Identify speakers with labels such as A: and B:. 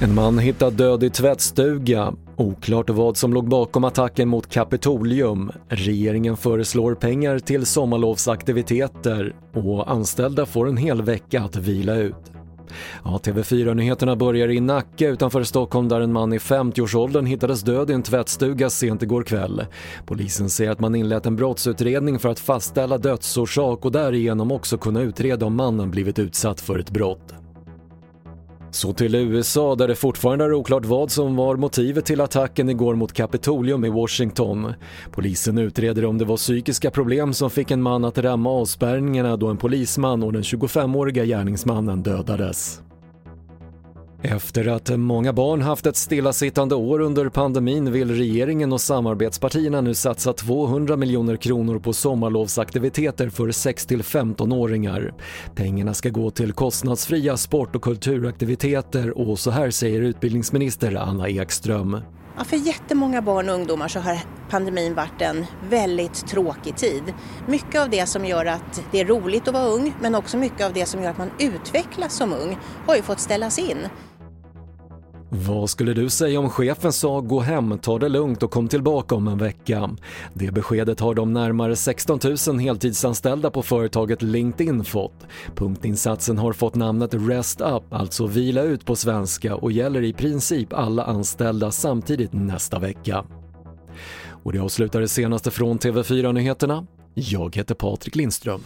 A: En man hittad död i tvättstuga. Oklart vad som låg bakom attacken mot Kapitolium. Regeringen föreslår pengar till sommarlovsaktiviteter och anställda får en hel vecka att vila ut. Ja, TV4-nyheterna börjar i Nacka utanför Stockholm där en man i 50-årsåldern hittades död i en tvättstuga sent igår kväll. Polisen säger att man inlett en brottsutredning för att fastställa dödsorsak och därigenom också kunna utreda om mannen blivit utsatt för ett brott. Så till USA där det fortfarande är oklart vad som var motivet till attacken igår mot Kapitolium i Washington. Polisen utreder om det var psykiska problem som fick en man att ramma avspärrningarna då en polisman och den 25-åriga gärningsmannen dödades. Efter att många barn haft ett stillasittande år under pandemin vill regeringen och samarbetspartierna nu satsa 200 miljoner kronor på sommarlovsaktiviteter för 6-15-åringar. Pengarna ska gå till kostnadsfria sport och kulturaktiviteter och så här säger utbildningsminister Anna Ekström.
B: Ja, för jättemånga barn och ungdomar så har pandemin varit en väldigt tråkig tid. Mycket av det som gör att det är roligt att vara ung men också mycket av det som gör att man utvecklas som ung har ju fått ställas in.
A: Vad skulle du säga om chefen sa gå hem, ta det lugnt och kom tillbaka om en vecka? Det beskedet har de närmare 16 000 heltidsanställda på företaget LinkedIn fått. Punktinsatsen har fått namnet Rest Up, alltså vila ut på svenska och gäller i princip alla anställda samtidigt nästa vecka. Och det avslutar det senaste från TV4 Nyheterna. Jag heter Patrik Lindström.